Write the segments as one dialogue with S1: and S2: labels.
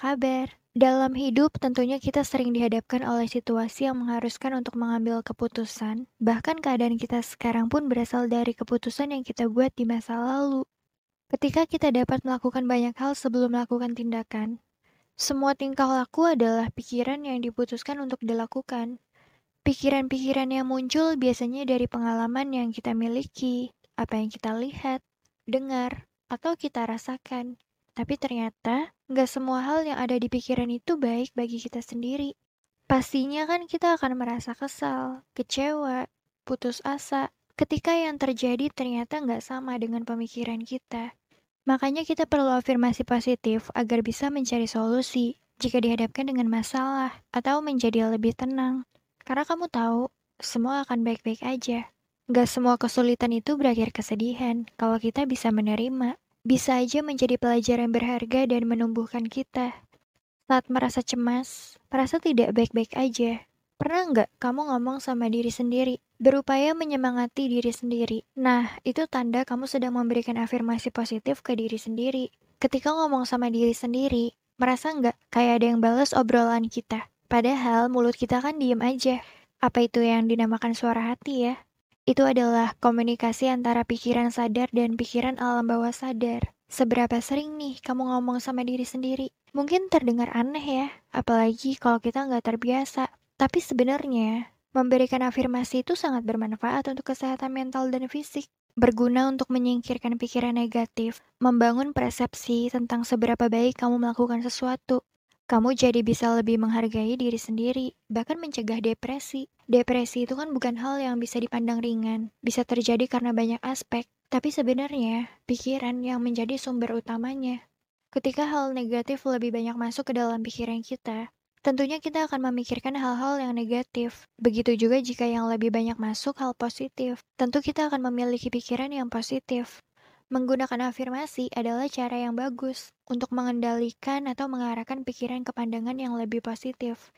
S1: kabar? Dalam hidup, tentunya kita sering dihadapkan oleh situasi yang mengharuskan untuk mengambil keputusan. Bahkan keadaan kita sekarang pun berasal dari keputusan yang kita buat di masa lalu. Ketika kita dapat melakukan banyak hal sebelum melakukan tindakan, semua tingkah laku adalah pikiran yang diputuskan untuk dilakukan. Pikiran-pikiran yang muncul biasanya dari pengalaman yang kita miliki, apa yang kita lihat, dengar, atau kita rasakan. Tapi ternyata, nggak semua hal yang ada di pikiran itu baik bagi kita sendiri. Pastinya kan kita akan merasa kesal, kecewa, putus asa, ketika yang terjadi ternyata nggak sama dengan pemikiran kita. Makanya kita perlu afirmasi positif agar bisa mencari solusi jika dihadapkan dengan masalah atau menjadi lebih tenang. Karena kamu tahu, semua akan baik-baik aja. Gak semua kesulitan itu berakhir kesedihan kalau kita bisa menerima bisa aja menjadi pelajaran berharga dan menumbuhkan kita. Saat merasa cemas, merasa tidak baik-baik aja. Pernah nggak kamu ngomong sama diri sendiri, berupaya menyemangati diri sendiri? Nah, itu tanda kamu sedang memberikan afirmasi positif ke diri sendiri. Ketika ngomong sama diri sendiri, merasa nggak kayak ada yang balas obrolan kita? Padahal mulut kita kan diem aja. Apa itu yang dinamakan suara hati ya? Itu adalah komunikasi antara pikiran sadar dan pikiran alam bawah sadar. Seberapa sering nih kamu ngomong sama diri sendiri? Mungkin terdengar aneh ya, apalagi kalau kita nggak terbiasa. Tapi sebenarnya, memberikan afirmasi itu sangat bermanfaat untuk kesehatan mental dan fisik. Berguna untuk menyingkirkan pikiran negatif, membangun persepsi tentang seberapa baik kamu melakukan sesuatu, kamu jadi bisa lebih menghargai diri sendiri, bahkan mencegah depresi. Depresi itu kan bukan hal yang bisa dipandang ringan, bisa terjadi karena banyak aspek, tapi sebenarnya pikiran yang menjadi sumber utamanya. Ketika hal negatif lebih banyak masuk ke dalam pikiran kita, tentunya kita akan memikirkan hal-hal yang negatif. Begitu juga jika yang lebih banyak masuk hal positif, tentu kita akan memiliki pikiran yang positif. Menggunakan afirmasi adalah cara yang bagus untuk mengendalikan atau mengarahkan pikiran ke pandangan yang lebih positif.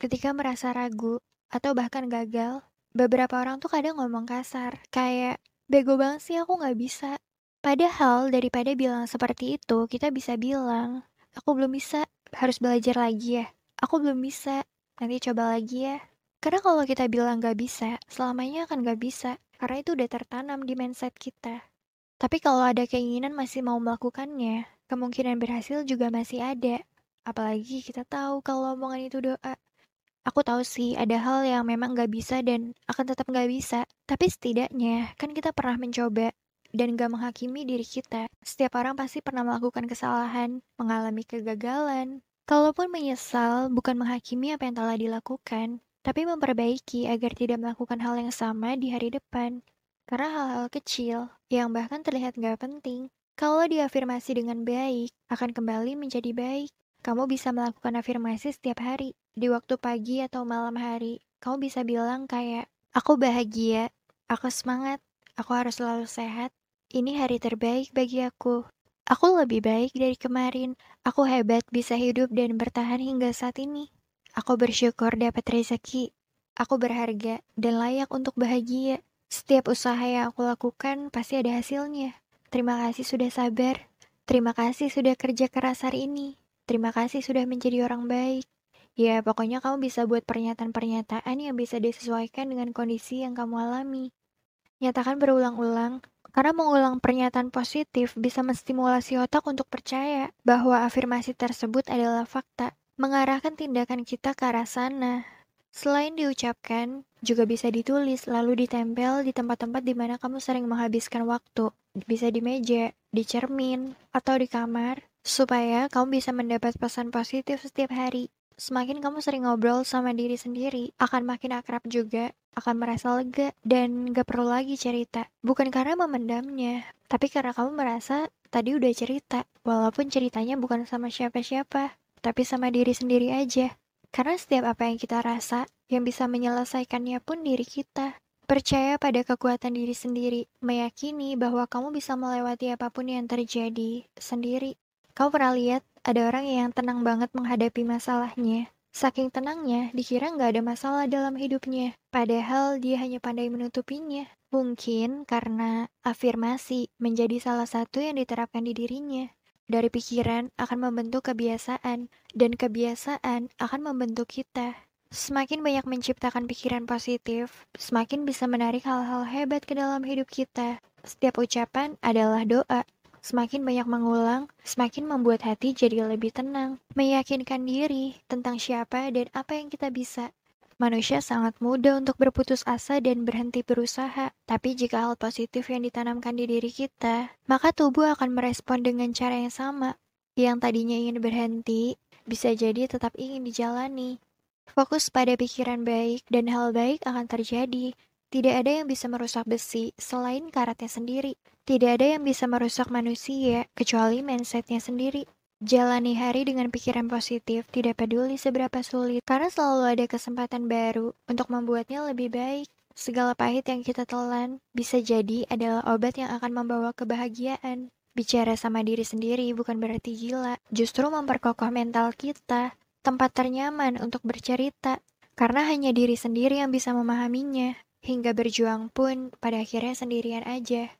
S1: Ketika merasa ragu atau bahkan gagal, beberapa orang tuh kadang ngomong kasar, kayak, bego banget sih aku nggak bisa. Padahal daripada bilang seperti itu, kita bisa bilang, aku belum bisa, harus belajar lagi ya. Aku belum bisa, nanti coba lagi ya. Karena kalau kita bilang gak bisa, selamanya akan gak bisa. Karena itu udah tertanam di mindset kita. Tapi kalau ada keinginan masih mau melakukannya, kemungkinan berhasil juga masih ada. Apalagi kita tahu kalau omongan itu doa. Aku tahu sih ada hal yang memang gak bisa dan akan tetap gak bisa. Tapi setidaknya kan kita pernah mencoba dan gak menghakimi diri kita. Setiap orang pasti pernah melakukan kesalahan, mengalami kegagalan. Kalaupun menyesal, bukan menghakimi apa yang telah dilakukan, tapi memperbaiki agar tidak melakukan hal yang sama di hari depan. Karena hal-hal kecil yang bahkan terlihat gak penting, kalau diafirmasi dengan baik, akan kembali menjadi baik. Kamu bisa melakukan afirmasi setiap hari, di waktu pagi atau malam hari. Kamu bisa bilang kayak, aku bahagia, aku semangat, aku harus selalu sehat, ini hari terbaik bagi aku. Aku lebih baik dari kemarin. Aku hebat bisa hidup dan bertahan hingga saat ini. Aku bersyukur dapat rezeki. Aku berharga dan layak untuk bahagia. Setiap usaha yang aku lakukan pasti ada hasilnya. Terima kasih sudah sabar. Terima kasih sudah kerja keras hari ini. Terima kasih sudah menjadi orang baik. Ya, pokoknya kamu bisa buat pernyataan-pernyataan yang bisa disesuaikan dengan kondisi yang kamu alami. Nyatakan berulang-ulang, karena mengulang pernyataan positif bisa menstimulasi otak untuk percaya bahwa afirmasi tersebut adalah fakta, mengarahkan tindakan kita ke arah sana. Selain diucapkan, juga bisa ditulis lalu ditempel di tempat-tempat di mana kamu sering menghabiskan waktu. Bisa di meja, di cermin, atau di kamar, supaya kamu bisa mendapat pesan positif setiap hari. Semakin kamu sering ngobrol sama diri sendiri, akan makin akrab juga, akan merasa lega, dan gak perlu lagi cerita. Bukan karena memendamnya, tapi karena kamu merasa tadi udah cerita, walaupun ceritanya bukan sama siapa-siapa, tapi sama diri sendiri aja. Karena setiap apa yang kita rasa, yang bisa menyelesaikannya pun diri kita. Percaya pada kekuatan diri sendiri, meyakini bahwa kamu bisa melewati apa pun yang terjadi sendiri. Kamu pernah lihat ada orang yang tenang banget menghadapi masalahnya. Saking tenangnya, dikira nggak ada masalah dalam hidupnya. Padahal dia hanya pandai menutupinya. Mungkin karena afirmasi menjadi salah satu yang diterapkan di dirinya. Dari pikiran akan membentuk kebiasaan, dan kebiasaan akan membentuk kita. Semakin banyak menciptakan pikiran positif, semakin bisa menarik hal-hal hebat ke dalam hidup kita. Setiap ucapan adalah doa. Semakin banyak mengulang, semakin membuat hati jadi lebih tenang, meyakinkan diri tentang siapa dan apa yang kita bisa. Manusia sangat mudah untuk berputus asa dan berhenti berusaha, tapi jika hal positif yang ditanamkan di diri kita, maka tubuh akan merespon dengan cara yang sama. Yang tadinya ingin berhenti, bisa jadi tetap ingin dijalani. Fokus pada pikiran baik dan hal baik akan terjadi. Tidak ada yang bisa merusak besi selain karatnya sendiri. Tidak ada yang bisa merusak manusia kecuali mindsetnya sendiri. Jalani hari dengan pikiran positif, tidak peduli seberapa sulit, karena selalu ada kesempatan baru untuk membuatnya lebih baik. Segala pahit yang kita telan bisa jadi adalah obat yang akan membawa kebahagiaan. Bicara sama diri sendiri bukan berarti gila, justru memperkokoh mental kita, tempat ternyaman untuk bercerita, karena hanya diri sendiri yang bisa memahaminya. Hingga berjuang pun pada akhirnya sendirian aja.